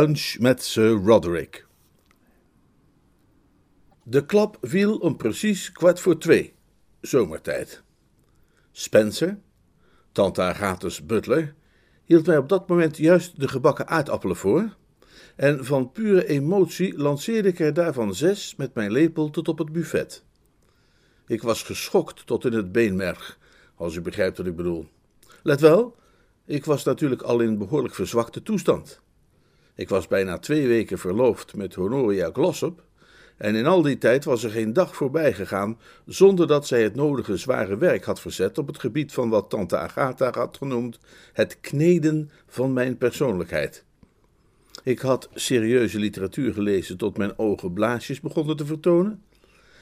Lunch met Sir Roderick. De klap viel om precies kwart voor twee, zomertijd. Spencer, tante Agatha's butler, hield mij op dat moment juist de gebakken aardappelen voor, en van pure emotie lanceerde ik er daarvan zes met mijn lepel tot op het buffet. Ik was geschokt tot in het beenmerg, als u begrijpt wat ik bedoel. Let wel, ik was natuurlijk al in behoorlijk verzwakte toestand. Ik was bijna twee weken verloofd met Honoria Glossop, en in al die tijd was er geen dag voorbij gegaan zonder dat zij het nodige zware werk had verzet op het gebied van wat tante Agatha had genoemd het kneden van mijn persoonlijkheid. Ik had serieuze literatuur gelezen tot mijn ogen blaasjes begonnen te vertonen.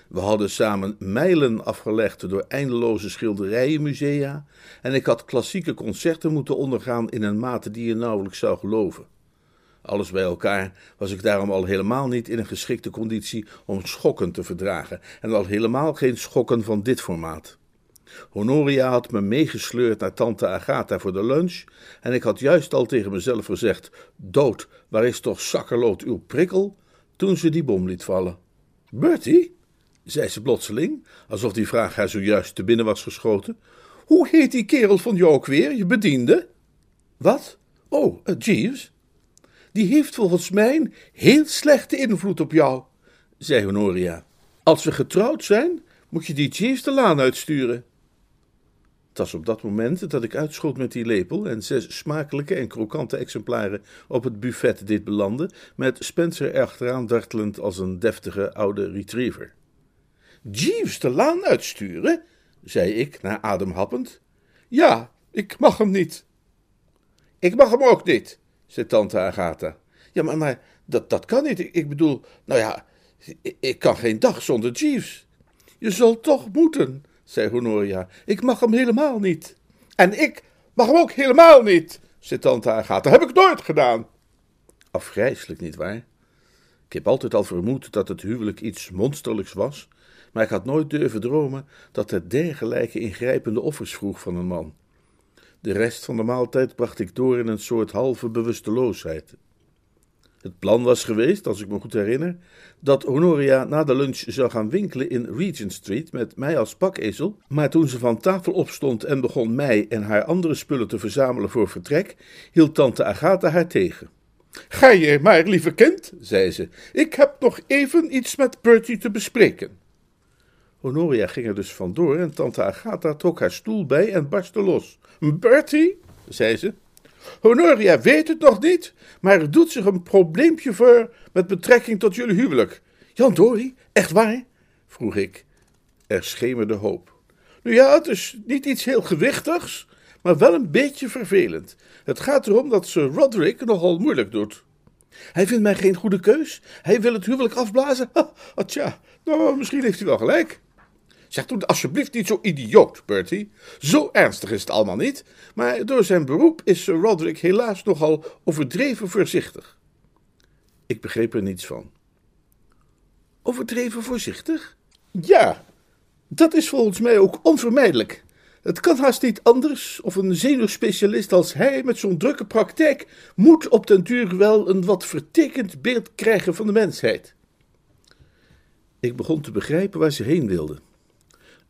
We hadden samen mijlen afgelegd door eindeloze schilderijenmusea en ik had klassieke concerten moeten ondergaan in een mate die je nauwelijks zou geloven. Alles bij elkaar was ik daarom al helemaal niet in een geschikte conditie om schokken te verdragen, en al helemaal geen schokken van dit formaat. Honoria had me meegesleurd naar tante Agatha voor de lunch, en ik had juist al tegen mezelf gezegd: Dood, waar is toch zakkerlood uw prikkel? toen ze die bom liet vallen. Bertie, zei ze plotseling, alsof die vraag haar zojuist te binnen was geschoten. Hoe heet die kerel van jou ook weer, je bediende? Wat? Oh, uh, Jeeves die heeft volgens mij heel slechte invloed op jou, zei Honoria. Als we getrouwd zijn, moet je die Jeeves de laan uitsturen. Het was op dat moment dat ik uitschoot met die lepel en zes smakelijke en krokante exemplaren op het buffet dit belandde, met Spencer erachteraan dartelend als een deftige oude retriever. Jeeves de laan uitsturen? zei ik, naar adem happend. Ja, ik mag hem niet. Ik mag hem ook niet, zei tante Agatha. Ja, maar, maar dat, dat kan niet. Ik, bedoel, nou ja, ik, kan geen dag zonder Jeeves. Je zult toch moeten, zei Honoria. Ik mag hem helemaal niet. En ik mag hem ook helemaal niet, zei tante Agatha. Heb ik nooit gedaan. Afgrijselijk, nietwaar? Ik heb altijd al vermoed dat het huwelijk iets monsterlijks was, maar ik had nooit durven dromen dat het dergelijke ingrijpende offers vroeg van een man. De rest van de maaltijd bracht ik door in een soort halve bewusteloosheid. Het plan was geweest, als ik me goed herinner, dat Honoria na de lunch zou gaan winkelen in Regent Street met mij als pakezel, maar toen ze van tafel opstond en begon mij en haar andere spullen te verzamelen voor vertrek, hield tante Agatha haar tegen. Ga je maar, lieve kind, zei ze. Ik heb nog even iets met Bertie te bespreken. Honoria ging er dus vandoor en tante Agatha trok haar stoel bij en barstte los. Bertie, zei ze, Honoria weet het nog niet, maar er doet zich een probleempje voor met betrekking tot jullie huwelijk. Jan Dori, echt waar? vroeg ik. Er schemerde hoop. Nu ja, het is niet iets heel gewichtigs, maar wel een beetje vervelend. Het gaat erom dat Sir Roderick nogal moeilijk doet. Hij vindt mij geen goede keus. Hij wil het huwelijk afblazen. Ha, tja, nou, misschien heeft hij wel gelijk. Zeg toen alsjeblieft niet zo idioot, Bertie. Zo ernstig is het allemaal niet, maar door zijn beroep is Sir Roderick helaas nogal overdreven voorzichtig. Ik begreep er niets van. Overdreven voorzichtig? Ja, dat is volgens mij ook onvermijdelijk. Het kan haast niet anders, of een zenuwspecialist als hij met zo'n drukke praktijk moet op den duur wel een wat vertekend beeld krijgen van de mensheid. Ik begon te begrijpen waar ze heen wilde.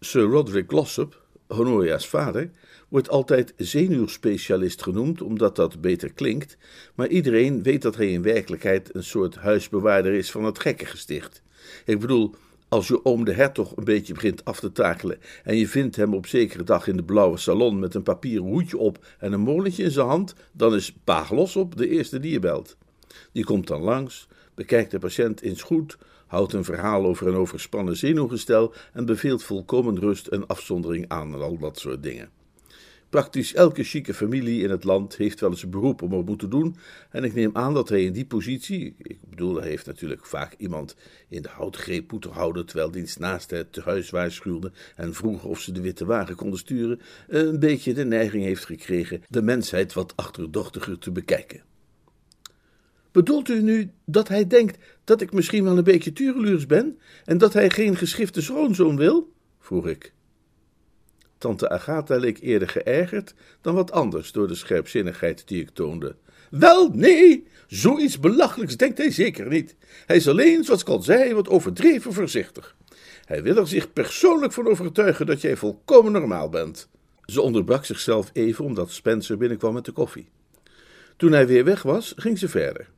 Sir Roderick Glossop, Honoria's vader, wordt altijd zenuwspecialist genoemd, omdat dat beter klinkt, maar iedereen weet dat hij in werkelijkheid een soort huisbewaarder is van het gekkengesticht. Ik bedoel, als je oom de hertog een beetje begint af te takelen en je vindt hem op zekere dag in de blauwe salon met een papieren hoedje op en een molentje in zijn hand, dan is Paag Glossop de eerste die je belt. Die komt dan langs, bekijkt de patiënt eens goed, houdt een verhaal over een overspannen zenuwgestel en beveelt volkomen rust en afzondering aan en al dat soort dingen. Praktisch elke chique familie in het land heeft wel eens een beroep om er moeten doen. En ik neem aan dat hij in die positie, ik bedoel, hij heeft natuurlijk vaak iemand in de houtgreep moeten houden, terwijl diens naast het te huis waarschuwde en vroeg of ze de witte wagen konden sturen, een beetje de neiging heeft gekregen de mensheid wat achterdochtiger te bekijken. Bedoelt u nu dat hij denkt dat ik misschien wel een beetje tureluurs ben en dat hij geen geschifte schoonzoon wil? vroeg ik. Tante Agatha leek eerder geërgerd dan wat anders door de scherpzinnigheid die ik toonde. Wel, nee, zoiets belachelijks denkt hij zeker niet. Hij is alleen, zoals ik al zei, wat overdreven voorzichtig. Hij wil er zich persoonlijk van overtuigen dat jij volkomen normaal bent. Ze onderbrak zichzelf even omdat Spencer binnenkwam met de koffie. Toen hij weer weg was, ging ze verder.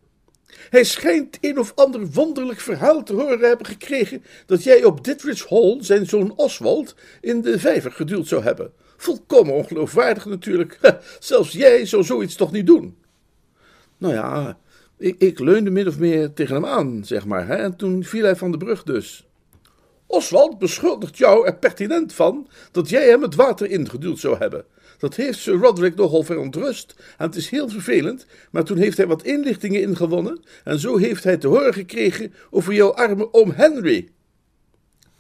Hij schijnt een of ander wonderlijk verhaal te horen hebben gekregen dat jij op Ditridge Hall zijn zoon Oswald in de vijver geduwd zou hebben. Volkomen ongeloofwaardig natuurlijk. zelfs jij zou zoiets toch niet doen? Nou ja, ik, ik leunde min of meer tegen hem aan, zeg maar, hè, en toen viel hij van de brug dus. Oswald beschuldigt jou er pertinent van dat jij hem het water ingeduwd zou hebben. Dat heeft Sir Roderick nogal verontrust en het is heel vervelend, maar toen heeft hij wat inlichtingen ingewonnen en zo heeft hij te horen gekregen over jouw arme oom Henry.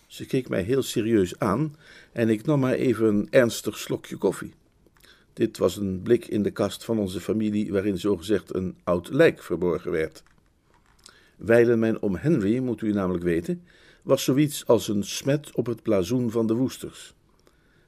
Ze keek mij heel serieus aan en ik nam maar even een ernstig slokje koffie. Dit was een blik in de kast van onze familie waarin zogezegd een oud lijk verborgen werd. Wijlen mijn oom Henry, moet u namelijk weten, was zoiets als een smet op het blazoen van de Woesters.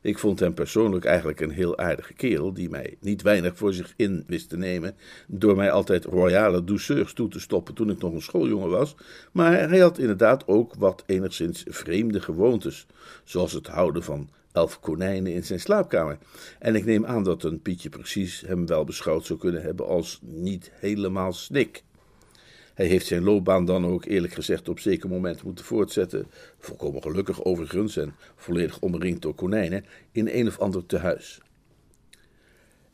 Ik vond hem persoonlijk eigenlijk een heel aardige kerel, die mij niet weinig voor zich in wist te nemen, door mij altijd royale douceurs toe te stoppen toen ik nog een schooljongen was, maar hij had inderdaad ook wat enigszins vreemde gewoontes, zoals het houden van elf konijnen in zijn slaapkamer. En ik neem aan dat een Pietje precies hem wel beschouwd zou kunnen hebben als niet helemaal snik. Hij heeft zijn loopbaan dan ook eerlijk gezegd op zeker moment moeten voortzetten, volkomen gelukkig overigens en volledig omringd door konijnen, in een of ander tehuis.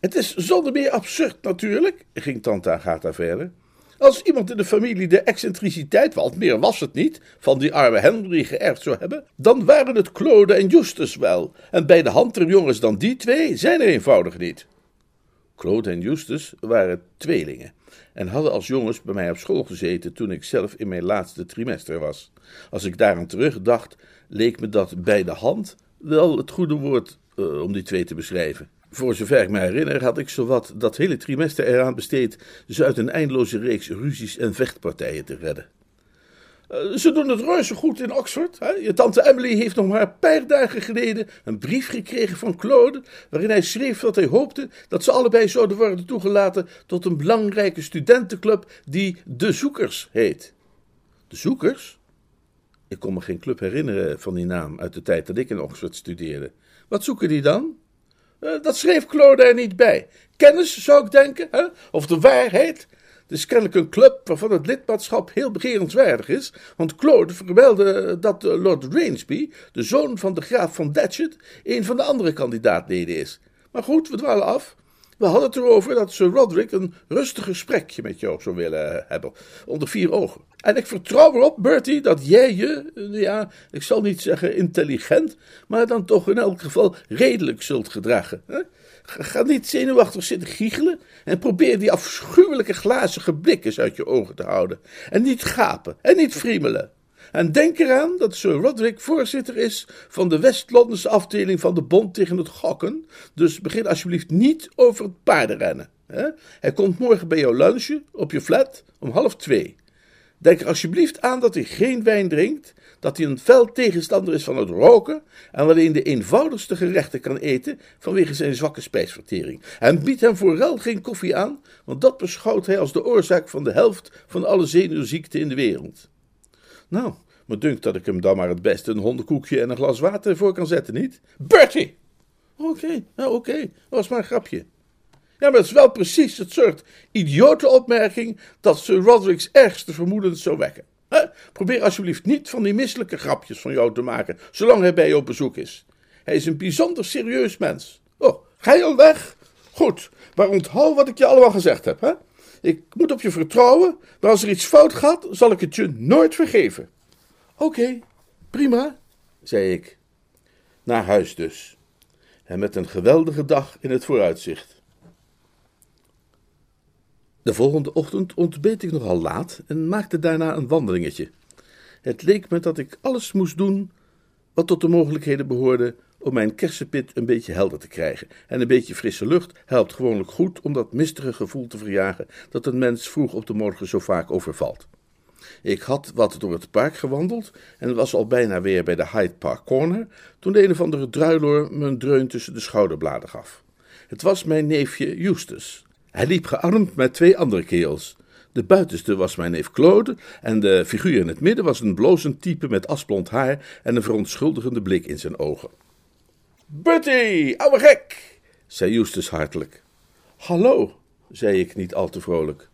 Het is zonder meer absurd natuurlijk, ging tante Agatha verder. Als iemand in de familie de excentriciteit, want meer was het niet, van die arme Henry geërfd zou hebben, dan waren het Claude en Justus wel, en bij de hand jongens dan die twee zijn er eenvoudig niet. Claude en Justus waren tweelingen en hadden als jongens bij mij op school gezeten toen ik zelf in mijn laatste trimester was. Als ik daaraan terugdacht, leek me dat bij de hand wel het goede woord uh, om die twee te beschrijven. Voor zover ik me herinner, had ik zowat dat hele trimester eraan besteed ze uit een eindeloze reeks ruzies en vechtpartijen te redden. Eh, ze doen het reuze goed in Oxford. Hè? Je tante Emily heeft nog maar een paar dagen geleden een brief gekregen van Claude, waarin hij schreef dat hij hoopte dat ze allebei zouden worden toegelaten tot een belangrijke studentenclub die De Zoekers heet. De Zoekers? Ik kon me geen club herinneren van die naam uit de tijd dat ik in Oxford studeerde. Wat zoeken die dan? Uh, dat schreef Claude er niet bij. Kennis, zou ik denken, hè? of de waarheid. Is kennelijk een club waarvan het lidmaatschap heel begerenswaardig is, want Claude vermeldde dat Lord Rainsby, de zoon van de graaf van Datchet, een van de andere kandidaatleden is. Maar goed, we dwalen af. We hadden het erover dat Sir Roderick een rustig gesprekje met jou zou willen hebben, onder vier ogen. En ik vertrouw erop, Bertie, dat jij je, ja, ik zal niet zeggen intelligent, maar dan toch in elk geval redelijk zult gedragen. Hè? Ga niet zenuwachtig zitten giechelen en probeer die afschuwelijke glazige blik uit je ogen te houden. En niet gapen en niet friemelen. En denk eraan dat Sir Roderick voorzitter is van de West-Londense afdeling van de Bond tegen het Gokken. Dus begin alsjeblieft niet over het paardenrennen. Hè? Hij komt morgen bij jou lunchen op je flat om half twee. Denk er alsjeblieft aan dat hij geen wijn drinkt, dat hij een fel tegenstander is van het roken en alleen de eenvoudigste gerechten kan eten vanwege zijn zwakke spijsvertering. En biedt hem vooral geen koffie aan, want dat beschouwt hij als de oorzaak van de helft van alle zenuwziekten in de wereld. Nou, me dunkt dat ik hem dan maar het beste een hondenkoekje en een glas water voor kan zetten, niet? Bertie! Oké, nou oké, dat was maar een grapje. Ja, maar het is wel precies het soort idiote opmerking dat Sir Roderick's ergste vermoedens zou wekken. Probeer alsjeblieft niet van die misselijke grapjes van jou te maken, zolang hij bij je op bezoek is. Hij is een bijzonder serieus mens. Oh, ga al weg? Goed, maar onthoud wat ik je allemaal gezegd heb, hè? Ik moet op je vertrouwen, maar als er iets fout gaat, zal ik het je nooit vergeven. Oké, prima, zei ik. Naar huis dus. en met een geweldige dag in het vooruitzicht. De volgende ochtend ontbeet ik nogal laat en maakte daarna een wandelingetje. Het leek me dat ik alles moest doen wat tot de mogelijkheden behoorde om mijn kersenpit een beetje helder te krijgen. En een beetje frisse lucht helpt gewoonlijk goed om dat mistige gevoel te verjagen dat een mens vroeg op de morgen zo vaak overvalt. Ik had wat door het park gewandeld en was al bijna weer bij de Hyde Park Corner toen de een of andere druiloor me een dreun tussen de schouderbladen gaf. Het was mijn neefje Justus. Hij liep gearmd met twee andere kerels. De buitenste was mijn neef Claude en de figuur in het midden was een blozend type met asblond haar en een verontschuldigende blik in zijn ogen. Bertie, ouwe gek, zei Justus hartelijk. Hallo, zei ik niet al te vrolijk.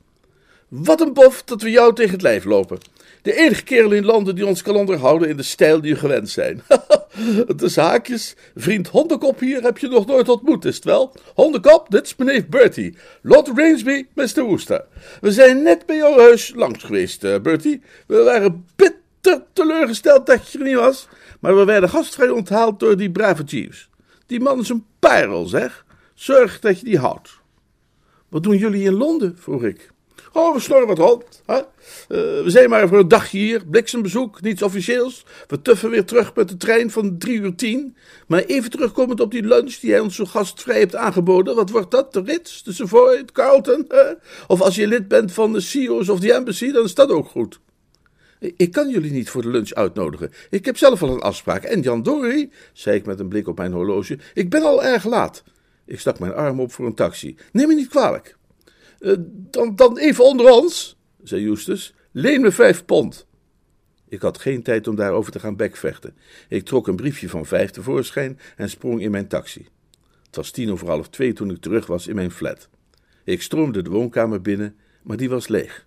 Wat een bof dat we jou tegen het lijf lopen. De enige kerel in Londen die ons kan onderhouden in de stijl die we gewend zijn. de zaakjes. Vriend Hondenkop hier heb je nog nooit ontmoet, is het wel? Hondenkop, dit is meneer Bertie. Lord Rainsby, Mr. Wooster. We zijn net bij jouw huis langs geweest, uh, Bertie. We waren bitter teleurgesteld dat je er niet was. Maar we werden gastvrij onthaald door die brave Jeeves. Die man is een parel, zeg. Zorg dat je die houdt. Wat doen jullie in Londen? vroeg ik. Oh, we snorren wat rond. Hè? Uh, we zijn maar voor een dagje hier, bliksembezoek, niets officieels. We tuffen weer terug met de trein van drie uur tien. Maar even terugkomend op die lunch die hij ons zo gastvrij heeft aangeboden. Wat wordt dat? De Ritz, de Savoy, het Carlton? Hè? Of als je lid bent van de CEO's of the Embassy, dan is dat ook goed. Ik kan jullie niet voor de lunch uitnodigen. Ik heb zelf al een afspraak. En Jan Dory, zei ik met een blik op mijn horloge, ik ben al erg laat. Ik stak mijn arm op voor een taxi. Neem me niet kwalijk. Uh, dan, dan even onder ons, zei Justus. Leen me vijf pond. Ik had geen tijd om daarover te gaan bekvechten. Ik trok een briefje van vijf tevoorschijn en sprong in mijn taxi. Het was tien over half twee toen ik terug was in mijn flat. Ik stroomde de woonkamer binnen, maar die was leeg.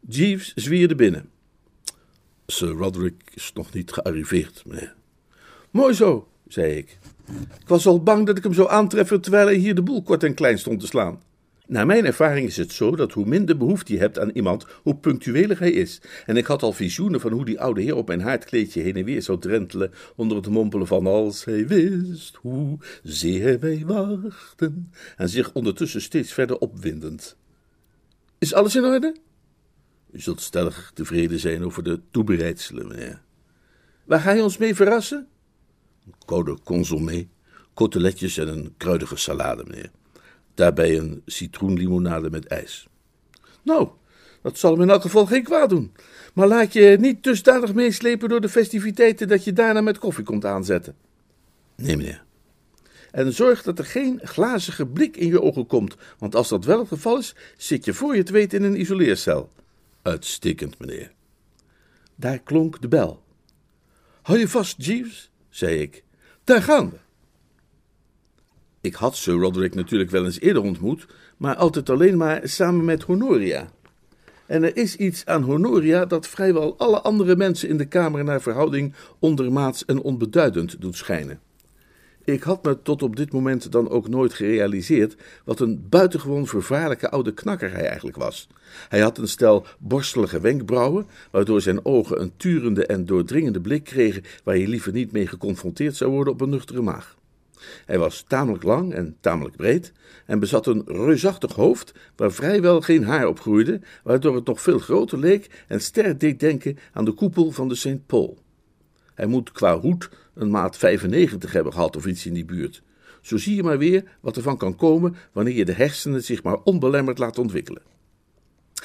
Jeeves zwierde binnen. Sir Roderick is nog niet gearriveerd, meneer. Mooi zo, zei ik. Ik was al bang dat ik hem zou aantreffen terwijl hij hier de boel kort en klein stond te slaan. Naar mijn ervaring is het zo dat hoe minder behoefte je hebt aan iemand, hoe punctueler hij is. En ik had al visioenen van hoe die oude heer op mijn haardkleedje heen en weer zou drentelen onder het mompelen van als hij wist hoe zeer wij wachten en zich ondertussen steeds verder opwindend. Is alles in orde? U zult stellig tevreden zijn over de toebereidselen, meneer. Waar ga je ons mee verrassen? Koude consommé, koteletjes en een kruidige salade, meneer. Daarbij een citroenlimonade met ijs. Nou, dat zal hem in elk geval geen kwaad doen. Maar laat je niet dusdanig meeslepen door de festiviteiten dat je daarna met koffie komt aanzetten. Nee, meneer. En zorg dat er geen glazige blik in je ogen komt, want als dat wel het geval is, zit je voor je het weet in een isoleercel. Uitstekend, meneer. Daar klonk de bel. Hou je vast, Jeeves, zei ik. Daar gaan we. Ik had Sir Roderick natuurlijk wel eens eerder ontmoet, maar altijd alleen maar samen met Honoria. En er is iets aan Honoria dat vrijwel alle andere mensen in de kamer naar verhouding ondermaats en onbeduidend doet schijnen. Ik had me tot op dit moment dan ook nooit gerealiseerd wat een buitengewoon vervaarlijke oude knakker hij eigenlijk was. Hij had een stel borstelige wenkbrauwen, waardoor zijn ogen een turende en doordringende blik kregen waar je liever niet mee geconfronteerd zou worden op een nuchtere maag. Hij was tamelijk lang en tamelijk breed en bezat een reusachtig hoofd waar vrijwel geen haar op groeide, waardoor het nog veel groter leek en sterk deed denken aan de koepel van de St. Paul. Hij moet qua hoed een maat 95 hebben gehad of iets in die buurt. Zo zie je maar weer wat er van kan komen wanneer je de hersenen zich maar onbelemmerd laat ontwikkelen.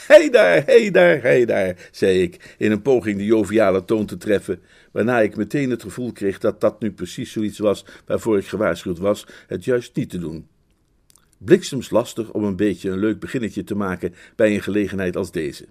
Hé daar, hé daar, hé daar, zei ik, in een poging de joviale toon te treffen, waarna ik meteen het gevoel kreeg dat dat nu precies zoiets was waarvoor ik gewaarschuwd was het juist niet te doen. Bliksems lastig om een beetje een leuk beginnetje te maken bij een gelegenheid als deze.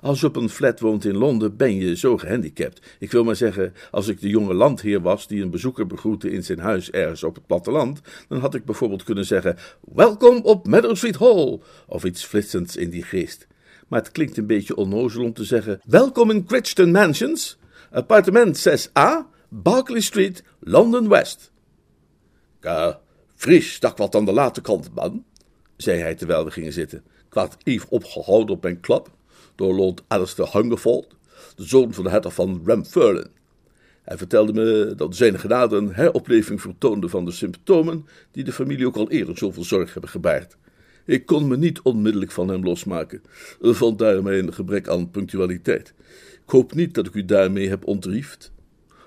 Als je op een flat woont in Londen, ben je zo gehandicapt. Ik wil maar zeggen, als ik de jonge landheer was die een bezoeker begroette in zijn huis ergens op het platteland, dan had ik bijvoorbeeld kunnen zeggen: Welkom op Meadow Street Hall, of iets flitsends in die geest. Maar het klinkt een beetje onnozel om te zeggen: Welkom in Crichton Mansions, appartement 6A, Berkeley Street, London West. Ka, fris stak wat aan de late kant, man, zei hij terwijl we gingen zitten. Had even opgehouden op mijn klap door Lord Alistair Hungerford, de zoon van de hertog van Ramfurlen. Hij vertelde me dat zijn genade een heropleving vertoonde van de symptomen die de familie ook al eerder zoveel zorg hebben gebaard. Ik kon me niet onmiddellijk van hem losmaken, vandaar mijn gebrek aan punctualiteit. Ik hoop niet dat ik u daarmee heb ontriefd.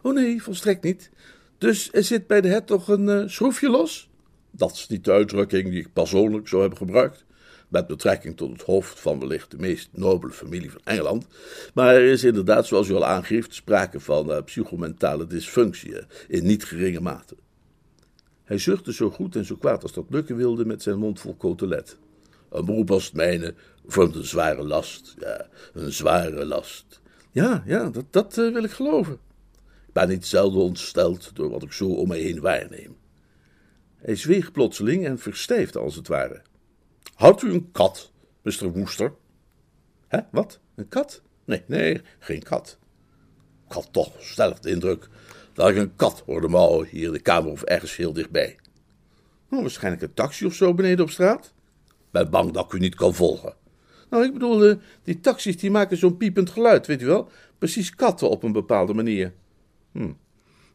Oh nee, volstrekt niet. Dus er zit bij de hertog een uh, schroefje los? Dat is niet de uitdrukking die ik persoonlijk zou hebben gebruikt met betrekking tot het hoofd van wellicht de meest nobele familie van Engeland. Maar er is inderdaad, zoals u al aangeeft, sprake van uh, psychomentale dysfunctie in niet geringe mate. Hij zuchtte zo goed en zo kwaad als dat lukken wilde met zijn mond vol cotelet. Een beroep als het mijne vormt een zware last, ja, een zware last. Ja, ja, dat, dat uh, wil ik geloven. Ik ben niet zelden ontsteld door wat ik zo om mij heen waarneem. Hij zweeg plotseling en verstijfde als het ware. Houdt u een kat, Mr. Woester? Hè, wat? Een kat? Nee, nee, geen kat. Ik had toch stellig de indruk dat ik een kat hoorde mouwen hier in de kamer of ergens heel dichtbij. Nou, waarschijnlijk een taxi of zo beneden op straat. Ben bang dat ik u niet kan volgen. Nou, ik bedoel, eh, die taxis die maken zo'n piepend geluid, weet u wel? Precies katten op een bepaalde manier. Hm.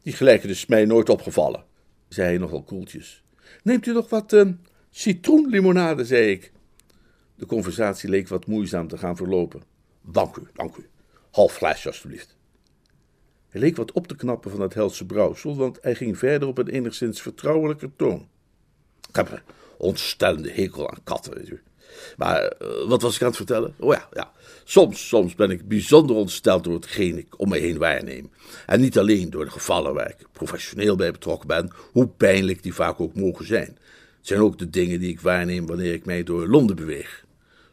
Die gelijken dus mij nooit opgevallen, zei hij nogal koeltjes. Neemt u nog wat uh, citroenlimonade, zei ik. De conversatie leek wat moeizaam te gaan verlopen. Dank u, dank u. Half glaasje, alstublieft. Hij leek wat op te knappen van het helse brouwsel, want hij ging verder op een enigszins vertrouwelijker toon. Ik heb een ontstellende hekel aan katten, weet u. Maar uh, wat was ik aan het vertellen? Oh ja, ja. Soms, soms ben ik bijzonder ontsteld door hetgeen ik om me heen waarneem. En niet alleen door de gevallen waar ik professioneel bij betrokken ben, hoe pijnlijk die vaak ook mogen zijn. Het zijn ook de dingen die ik waarneem wanneer ik mij door Londen beweeg.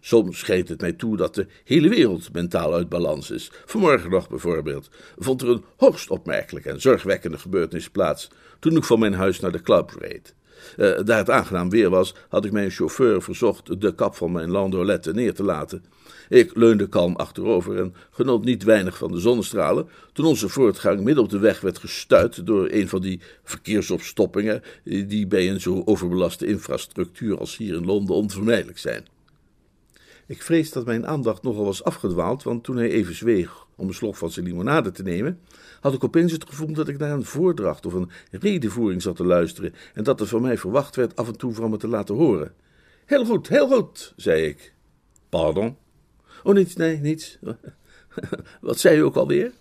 Soms schijnt het mij toe dat de hele wereld mentaal uit balans is. Vanmorgen nog bijvoorbeeld vond er een hoogst opmerkelijke en zorgwekkende gebeurtenis plaats toen ik van mijn huis naar de club reed. Uh, daar het aangenaam weer was, had ik mijn chauffeur verzocht de kap van mijn landolette neer te laten. Ik leunde kalm achterover en genoot niet weinig van de zonnestralen, toen onze voortgang midden op de weg werd gestuit door een van die verkeersopstoppingen die bij een zo overbelaste infrastructuur als hier in Londen onvermijdelijk zijn. Ik vrees dat mijn aandacht nogal was afgedwaald, want toen hij even zweeg om een slok van zijn limonade te nemen, had ik opeens het gevoel dat ik naar een voordracht of een redenvoering zat te luisteren en dat er van mij verwacht werd af en toe van me te laten horen. Heel goed, heel goed, zei ik. Pardon? Oh, niets, nee, niets. Wat zei u ook alweer?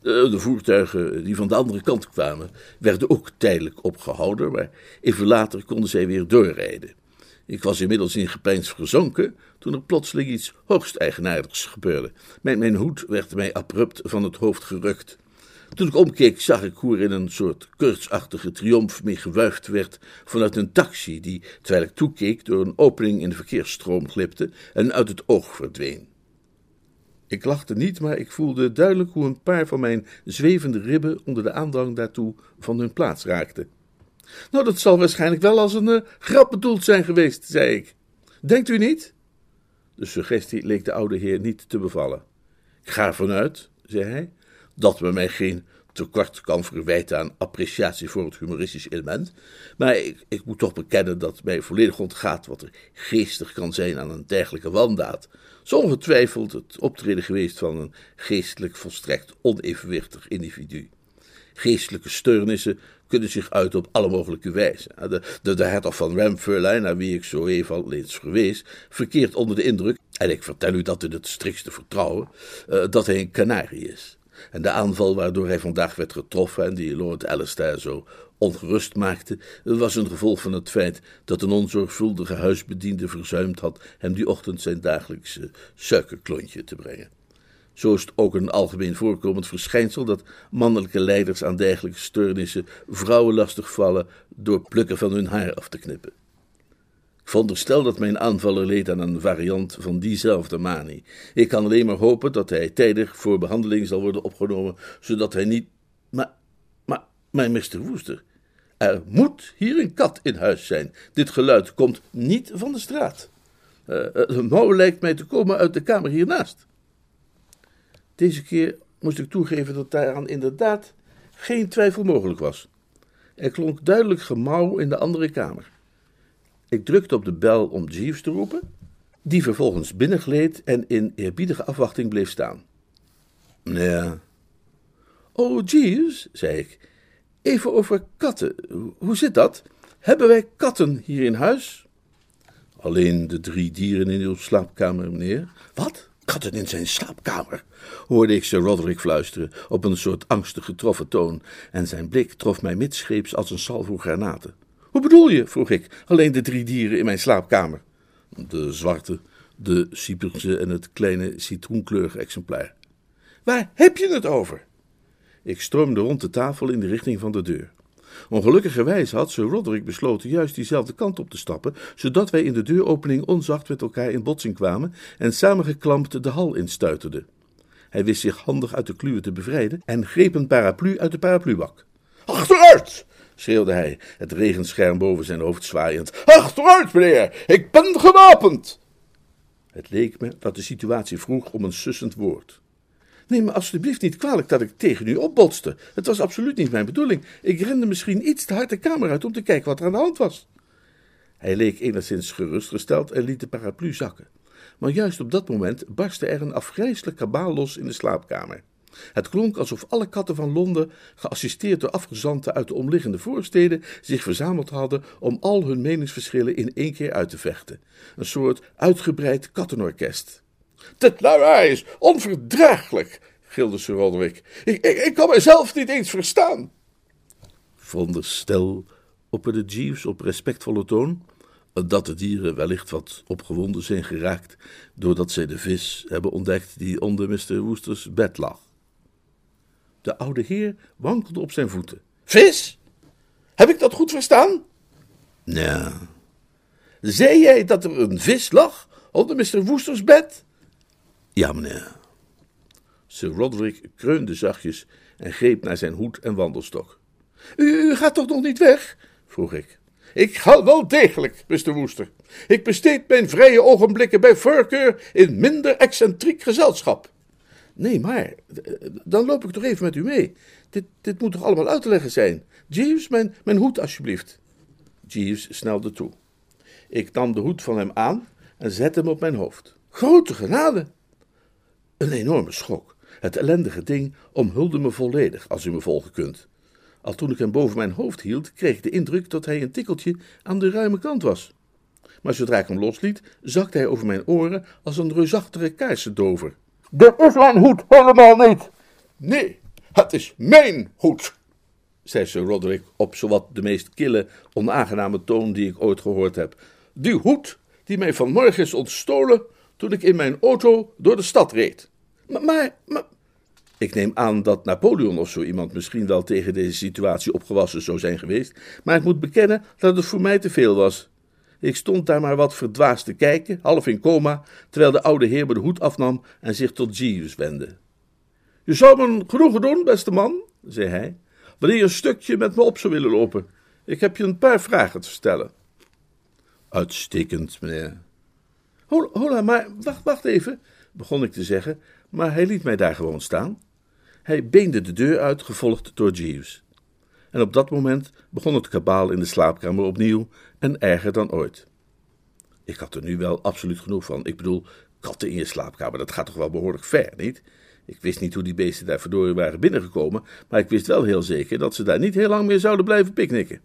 De voertuigen die van de andere kant kwamen, werden ook tijdelijk opgehouden, maar even later konden zij weer doorrijden. Ik was inmiddels in gepeins verzonken toen er plotseling iets hoogst eigenaardigs gebeurde. Mijn, hoed werd mij abrupt van het hoofd gerukt. Toen ik omkeek, zag ik hoe er in een soort kurtsachtige triomf mee gewuifd werd vanuit een taxi, die, terwijl ik toekeek, door een opening in de verkeersstroom glipte en uit het oog verdween. Ik lachte niet, maar ik voelde duidelijk hoe een paar van mijn zwevende ribben onder de aandrang daartoe van hun plaats raakten. Nou, dat zal waarschijnlijk wel als een uh, grap bedoeld zijn geweest, zei ik. Denkt u niet? De suggestie leek de oude heer niet te bevallen. Ik ga ervan uit, zei hij, dat men mij geen tekort kan verwijten aan appreciatie voor het humoristisch element, maar ik, ik moet toch bekennen dat mij volledig ontgaat wat er geestig kan zijn aan een dergelijke wandaad. Zo ongetwijfeld het optreden geweest van een geestelijk volstrekt onevenwichtig individu. Geestelijke steurnissen kunnen zich uiten op alle mogelijke wijzen. De, de, de hertog van Ramfurlijn, naar wie ik zo even al eens verwees, verkeert onder de indruk, en ik vertel u dat in het strikste vertrouwen, uh, dat hij een kanarie is. En de aanval waardoor hij vandaag werd getroffen en die Lord Alistair zo ongerust maakte, was een gevolg van het feit dat een onzorgvuldige huisbediende verzuimd had hem die ochtend zijn dagelijkse suikerklontje te brengen. Zo is het ook een algemeen voorkomend verschijnsel dat mannelijke leiders aan dergelijke steurnissen vrouwen lastig vallen door plukken van hun haar af te knippen. Ik veronderstel dat mijn aanvaller leed aan een variant van diezelfde manie. Ik kan alleen maar hopen dat hij tijdig voor behandeling zal worden opgenomen, zodat hij niet. Maar, maar, maar, Mr. Woester, er moet hier een kat in huis zijn. Dit geluid komt niet van de straat. Uh, het mouw lijkt mij te komen uit de kamer hiernaast. Deze keer moest ik toegeven dat daaraan inderdaad geen twijfel mogelijk was. Er klonk duidelijk gemauw in de andere kamer. Ik drukte op de bel om Jeeves te roepen, die vervolgens binnengleed en in eerbiedige afwachting bleef staan. Ja. Oh, Jeeves, zei ik, even over katten. Hoe zit dat? Hebben wij katten hier in huis? Alleen de drie dieren in uw slaapkamer, meneer. Wat? Katten in zijn slaapkamer? hoorde ik Sir Roderick fluisteren op een soort angstig getroffen toon, en zijn blik trof mij midscheeps als een salvo granaten. Hoe bedoel je? vroeg ik. Alleen de drie dieren in mijn slaapkamer. De zwarte, de Cyperse en het kleine citroenkleurige exemplaar. Waar heb je het over? Ik stroomde rond de tafel in de richting van de deur. Ongelukkigerwijs had Sir Roderick besloten juist diezelfde kant op te stappen, zodat wij in de deuropening onzacht met elkaar in botsing kwamen en samengeklampt de hal instuiterden. Hij wist zich handig uit de kluwen te bevrijden en greep een paraplu uit de parapluwak. Achteruit! schreeuwde hij, het regenscherm boven zijn hoofd zwaaiend. Achteruit, meneer! Ik ben gewapend! Het leek me dat de situatie vroeg om een sussend woord. Neem me alstublieft niet kwalijk dat ik tegen u opbotste. Het was absoluut niet mijn bedoeling. Ik rende misschien iets te hard de kamer uit om te kijken wat er aan de hand was. Hij leek enigszins gerustgesteld en liet de paraplu zakken. Maar juist op dat moment barstte er een afgrijselijk kabaal los in de slaapkamer. Het klonk alsof alle katten van Londen, geassisteerd door afgezanten uit de omliggende voorsteden, zich verzameld hadden om al hun meningsverschillen in één keer uit te vechten. Een soort uitgebreid kattenorkest. Dit lawaai is onverdraaglijk, gilde Sir Roderick. Ik, ik, ik kan mijzelf niet eens verstaan. Veronderstel, opperde Jeeves op respectvolle toon, dat de dieren wellicht wat opgewonden zijn geraakt doordat zij de vis hebben ontdekt die onder Mr. Woesters bed lag. De oude heer wankelde op zijn voeten. Vis? Heb ik dat goed verstaan? Ja. Zei jij dat er een vis lag onder Mr. Woesters bed? Ja, meneer. Sir Roderick kreunde zachtjes en greep naar zijn hoed en wandelstok. U, gaat toch nog niet weg? vroeg ik. Ik ga wel degelijk, Mr. Woester. Ik besteed mijn vrije ogenblikken bij voorkeur in minder excentriek gezelschap. Nee, maar dan loop ik toch even met u mee. Dit, dit moet toch allemaal uit te leggen zijn. Jeeves, mijn, mijn hoed alsjeblieft. Jeeves snelde toe. Ik nam de hoed van hem aan en zette hem op mijn hoofd. Grote genade! Een enorme schok. Het ellendige ding omhulde me volledig, als u me volgen kunt. Al toen ik hem boven mijn hoofd hield, kreeg ik de indruk dat hij een tikkeltje aan de ruime kant was. Maar zodra ik hem losliet, zakte hij over mijn oren als een reusachtige kaarsendover. Dat is mijn hoed helemaal niet. Nee, het is mijn hoed, zei Sir Roderick op zowat de meest kille, onaangename toon die ik ooit gehoord heb. Die hoed die mij vanmorgen is ontstolen toen ik in mijn auto door de stad reed. Maar, maar, maar... Ik neem aan dat Napoleon of zo iemand misschien wel tegen deze situatie opgewassen zou zijn geweest, maar ik moet bekennen dat het voor mij te veel was. Ik stond daar maar wat verdwaasd te kijken, half in coma, terwijl de oude heer me de hoed afnam en zich tot Jeeves wendde. Je zou me een genoegen doen, beste man, zei hij, wanneer je een stukje met me op zou willen lopen. Ik heb je een paar vragen te stellen. Uitstekend, meneer. Hola, hola, maar wacht, wacht even, begon ik te zeggen, maar hij liet mij daar gewoon staan. Hij beende de deur uit, gevolgd door Jeeves. En op dat moment begon het kabaal in de slaapkamer opnieuw en erger dan ooit. Ik had er nu wel absoluut genoeg van. Ik bedoel, katten in je slaapkamer, dat gaat toch wel behoorlijk ver, niet? Ik wist niet hoe die beesten daar verdorie waren binnengekomen, maar ik wist wel heel zeker dat ze daar niet heel lang meer zouden blijven picknicken.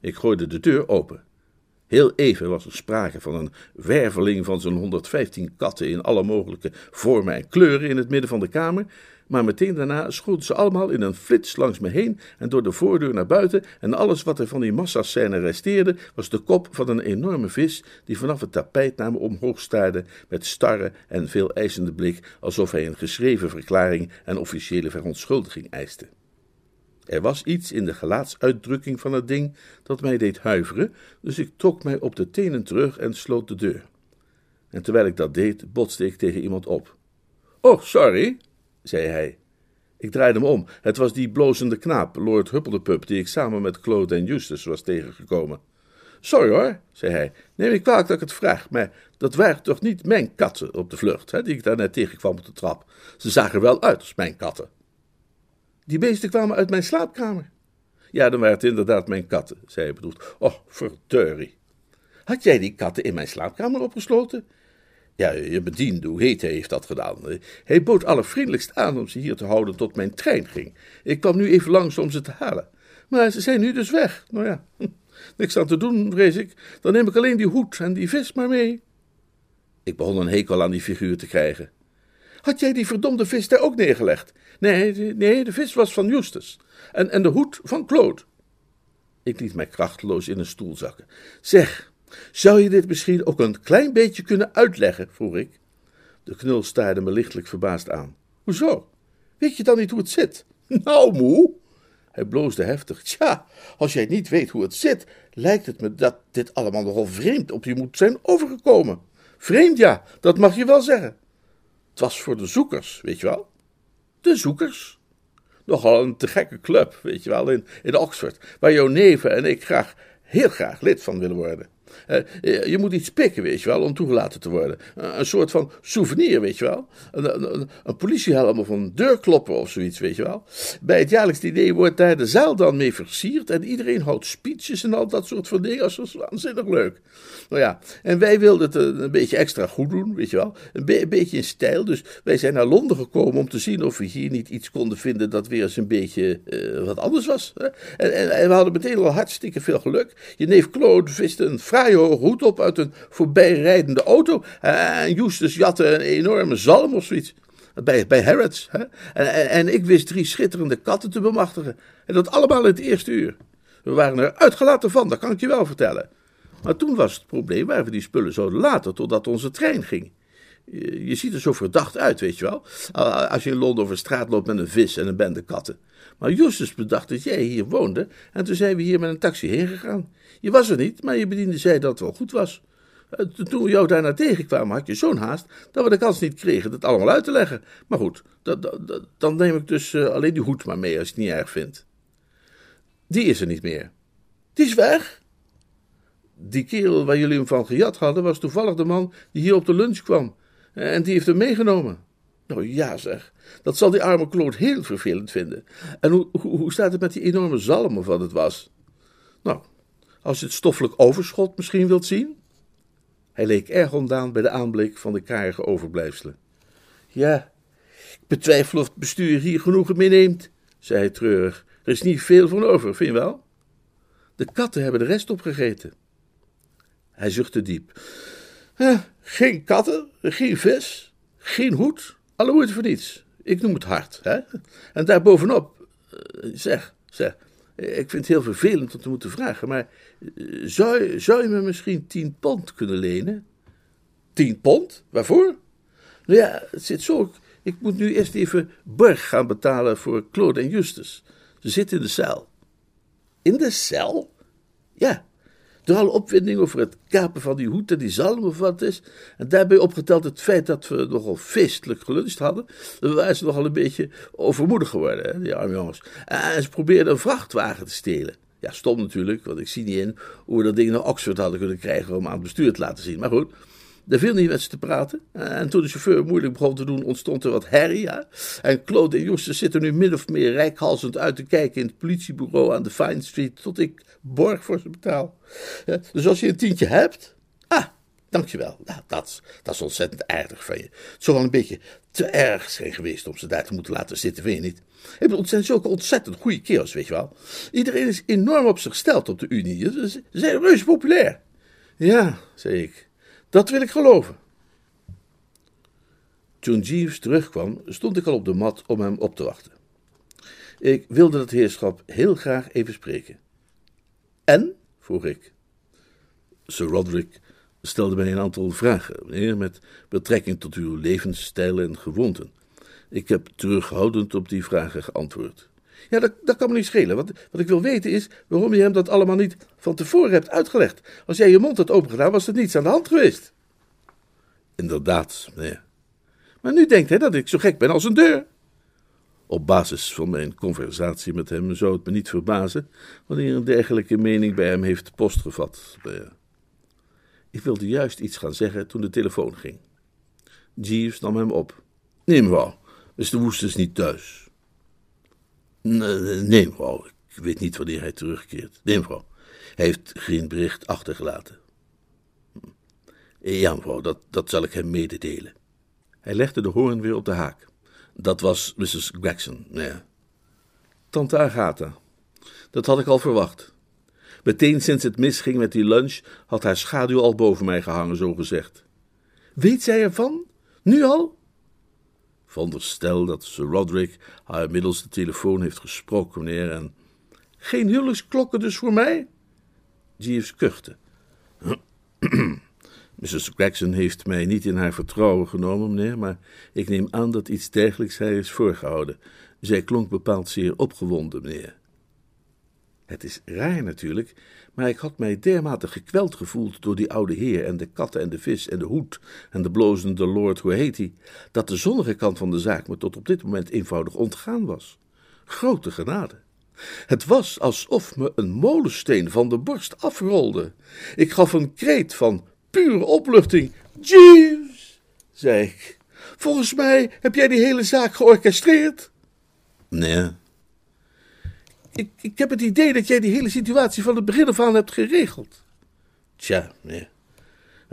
Ik gooide de deur open. Heel even was er sprake van een werveling van zo'n 115 katten in alle mogelijke vormen en kleuren in het midden van de kamer, maar meteen daarna schoten ze allemaal in een flits langs me heen en door de voordeur naar buiten en alles wat er van die massascène resteerde was de kop van een enorme vis die vanaf het tapijt naar me omhoog staarde met starre en veel eisende blik alsof hij een geschreven verklaring en officiële verontschuldiging eiste. Er was iets in de gelaatsuitdrukking van het ding dat mij deed huiveren, dus ik trok mij op de tenen terug en sloot de deur. En terwijl ik dat deed, botste ik tegen iemand op. Oh, sorry, zei hij. Ik draaide me om. Het was die blozende knaap, Lord Huppeldepup, die ik samen met Claude en Justus was tegengekomen. Sorry hoor, zei hij. Neem ik kwalijk dat ik het vraag, maar dat waren toch niet mijn katten op de vlucht, hè, die ik daar net tegenkwam op de trap. Ze zagen wel uit als mijn katten. Die beesten kwamen uit mijn slaapkamer. Ja, dan waren het inderdaad mijn katten, zei hij bedoeld. Oh, verdurie. Had jij die katten in mijn slaapkamer opgesloten? Ja, je bediende, hoe heet hij, heeft dat gedaan. Hij bood allervriendelijkst aan om ze hier te houden tot mijn trein ging. Ik kwam nu even langs om ze te halen. Maar ze zijn nu dus weg. Nou ja, niks aan te doen, vrees ik. Dan neem ik alleen die hoed en die vis maar mee. Ik begon een hekel aan die figuur te krijgen. Had jij die verdomde vis daar ook neergelegd? Nee, nee, de vis was van Justus. En, en de hoed van Claude. Ik liet mij krachteloos in een stoel zakken. Zeg, zou je dit misschien ook een klein beetje kunnen uitleggen? vroeg ik. De knul staarde me lichtelijk verbaasd aan. Hoezo? Weet je dan niet hoe het zit? Nou, moe. Hij bloosde heftig. Tja, als jij niet weet hoe het zit, lijkt het me dat dit allemaal nogal vreemd op je moet zijn overgekomen. Vreemd, ja, dat mag je wel zeggen. Het was voor de zoekers, weet je wel. De zoekers. Nogal een te gekke club, weet je wel, in, in Oxford, waar jouw neven en ik graag, heel graag lid van willen worden. Uh, je moet iets pikken, weet je wel, om toegelaten te worden. Uh, een soort van souvenir, weet je wel. Een, een, politiehelm of een deurklopper of zoiets, weet je wel. Bij het jaarlijks diner wordt daar de zaal dan mee versierd. En iedereen houdt speeches en al dat soort van dingen. Dat is waanzinnig leuk. Nou ja, en wij wilden het een, beetje extra goed doen, weet je wel. Een, be een, beetje in stijl. Dus wij zijn naar Londen gekomen om te zien of we hier niet iets konden vinden dat weer eens een beetje wat anders was. En, en, we hadden meteen al hartstikke veel geluk. Je neef Claude viste een fraaie hoge hoed op uit een voorbijrijdende auto. En Justus jatte een enorme zalm of zoiets. Bij, bij Harrods. Hè? En, en, ik wist drie schitterende katten te bemachtigen. En dat allemaal in het eerste uur. We waren er uitgelaten van, dat kan ik je wel vertellen. Maar toen was het probleem waar we die spullen zouden laten totdat onze trein ging. Je, ziet er zo verdacht uit, weet je wel. Als je in Londen over straat loopt met een vis en een bende katten. Maar Justus bedacht dat jij hier woonde en toen zijn we hier met een taxi heen gegaan. Je was er niet, maar je bediende zei dat het wel goed was. Eh, toen we jou daarna tegenkwamen, had je zo'n haast dat we de kans niet kregen het allemaal uit te leggen. Maar goed, dat, dat, dan neem ik dus uh, alleen die hoed maar mee als je het niet erg vindt. Die is er niet meer. Die is weg? Die kerel waar jullie hem van gejat hadden, was toevallig de man die hier op de lunch kwam. En die heeft hem meegenomen. Nou ja, zeg. Dat zal die arme Claude heel vervelend vinden. En hoe, hoe, hoe staat het met die enorme zalm of wat het was? Nou, als je het stoffelijk overschot misschien wilt zien? Hij leek erg ontdaan bij de aanblik van de karige overblijfselen. Ja, ik betwijfel of het bestuur hier genoegen meeneemt, zei hij treurig. Er is niet veel van over, vind je wel? De katten hebben de rest opgegeten. Hij zuchtte diep. Eh, geen katten, geen vis, geen hoed, alle moeite voor niets. Ik noem het hard, hè? En daarbovenop, eh, zeg, zeg, ik vind het heel vervelend om te moeten vragen, maar eh, zou, zou je me misschien tien pond kunnen lenen? Tien pond? Waarvoor? Nou ja, het zit zo. Ik moet nu eerst even borg gaan betalen voor Claude en Justus. Ze zitten in de cel. In de cel? Ja. Door alle opwinding over het kapen van die hoed en die zalm of wat is. En daarbij opgeteld het feit dat we nogal feestelijk geluncht hadden. Dan waren ze nogal een beetje overmoedig geworden, hè, die arme jongens. En ze probeerden een vrachtwagen te stelen. Ja, stom natuurlijk, want ik zie niet in hoe we dat ding naar Oxford hadden kunnen krijgen om aan het bestuur te laten zien. Maar goed, er viel niet met ze te praten. En toen de chauffeur moeilijk begon te doen, ontstond er wat herrie. En Claude en Justus zitten nu min of meer rijkhalsend uit te kijken in het politiebureau aan de Fine Street, tot ik borg voor ze betaal. Dus als je een tientje hebt, ah, dankjewel. Nou, dat, dat is ontzettend aardig van je. Het zou wel een beetje te erg zijn geweest om ze daar te moeten laten zitten, vind je niet? Ik bedoel, het zulke ontzettend goede kerels, weet je wel. Iedereen is enorm op zich gesteld op de Unie. Ze zijn reuze populair. Ja, zei ik. Dat wil ik geloven. Toen Jeeves terugkwam, stond ik al op de mat om hem op te wachten. Ik wilde dat heerschap heel graag even spreken. En? vroeg ik. Sir Roderick stelde mij een aantal vragen, meneer, met betrekking tot uw levensstijl en gewoonten. Ik heb terughoudend op die vragen geantwoord. Ja, dat, kan me niet schelen. Wat, wat ik wil weten is waarom je hem dat allemaal niet van tevoren hebt uitgelegd. Als jij je mond had opengedaan, was er niets aan de hand geweest. Inderdaad, meneer. Maar nu denkt hij dat ik zo gek ben als een deur. Op basis van mijn conversatie met hem zou het me niet verbazen wanneer een dergelijke mening bij hem heeft postgevat. Ik wilde juist iets gaan zeggen toen de telefoon ging. Jeeves nam hem op. Nee, mevrouw, is de woesters niet thuis? Nee, mevrouw, ik weet niet wanneer hij terugkeert. Nee, mevrouw, hij heeft geen bericht achtergelaten. Ja, mevrouw, dat, dat zal ik hem mededelen. Hij legde de hoorn weer op de haak. Dat was Mrs. Gregson, ja. Tante Agatha. Dat had ik al verwacht. Meteen sinds het misging met die lunch had haar schaduw al boven mij gehangen, zo gezegd. Weet zij ervan? Nu al? Veronderstel dat Sir Roderick haar middels de telefoon heeft gesproken, meneer, en... Geen huwelijksklokken dus voor mij? Jeeves kuchte. Mrs. Gregson heeft mij niet in haar vertrouwen genomen, meneer, maar ik neem aan dat iets dergelijks haar is voorgehouden. Zij klonk bepaald zeer opgewonden, meneer. Het is raar natuurlijk, maar ik had mij dermate gekweld gevoeld door die oude heer en de katten en de vis en de hoed en de blozende lord, hoe heet hij, dat de zonnige kant van de zaak me tot op dit moment eenvoudig ontgaan was. Grote genade. Het was alsof me een molensteen van de borst afrolde. Ik gaf een kreet van pure opluchting. Jeeves, zei ik, volgens mij heb jij die hele zaak georchestreerd. Nee. Ik, ik heb het idee dat jij die hele situatie van het begin af aan hebt geregeld. Tja, nee.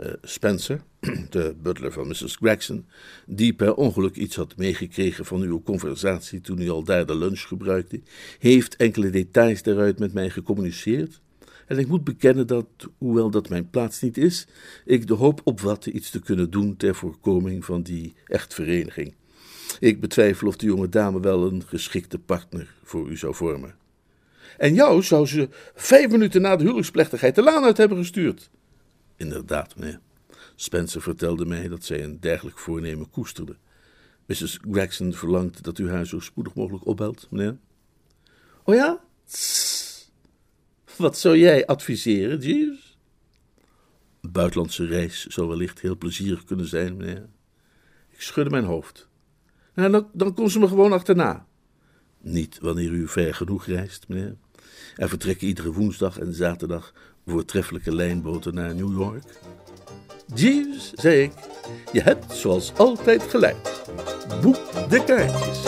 Uh, Spencer, de butler van Mrs. Gregson, die per ongeluk iets had meegekregen van uw conversatie toen u al daar de lunch gebruikte, heeft enkele details daaruit met mij gecommuniceerd. En ik moet bekennen dat, hoewel dat mijn plaats niet is, ik de hoop opvatte iets te kunnen doen ter voorkoming van die echtvereniging. Ik betwijfel of de jonge dame wel een geschikte partner voor u zou vormen. En jou zou ze vijf minuten na de huwelijksplechtigheid de laan uit hebben gestuurd. Inderdaad, meneer. Spencer vertelde mij dat zij een dergelijk voornemen koesterde. Mrs. Gregson verlangt dat u haar zo spoedig mogelijk opbelt, meneer. Oh ja? Wat zou jij adviseren, Jeeves? Een buitenlandse reis zou wellicht heel plezierig kunnen zijn, meneer. Ik schudde mijn hoofd. Nou, dan, dan ze me gewoon achterna. Niet wanneer u ver genoeg reist, meneer. Er vertrekken iedere woensdag en zaterdag voortreffelijke lijnboten naar New York. Jeeves, zei ik, je hebt zoals altijd gelijk. Boek de kaartjes.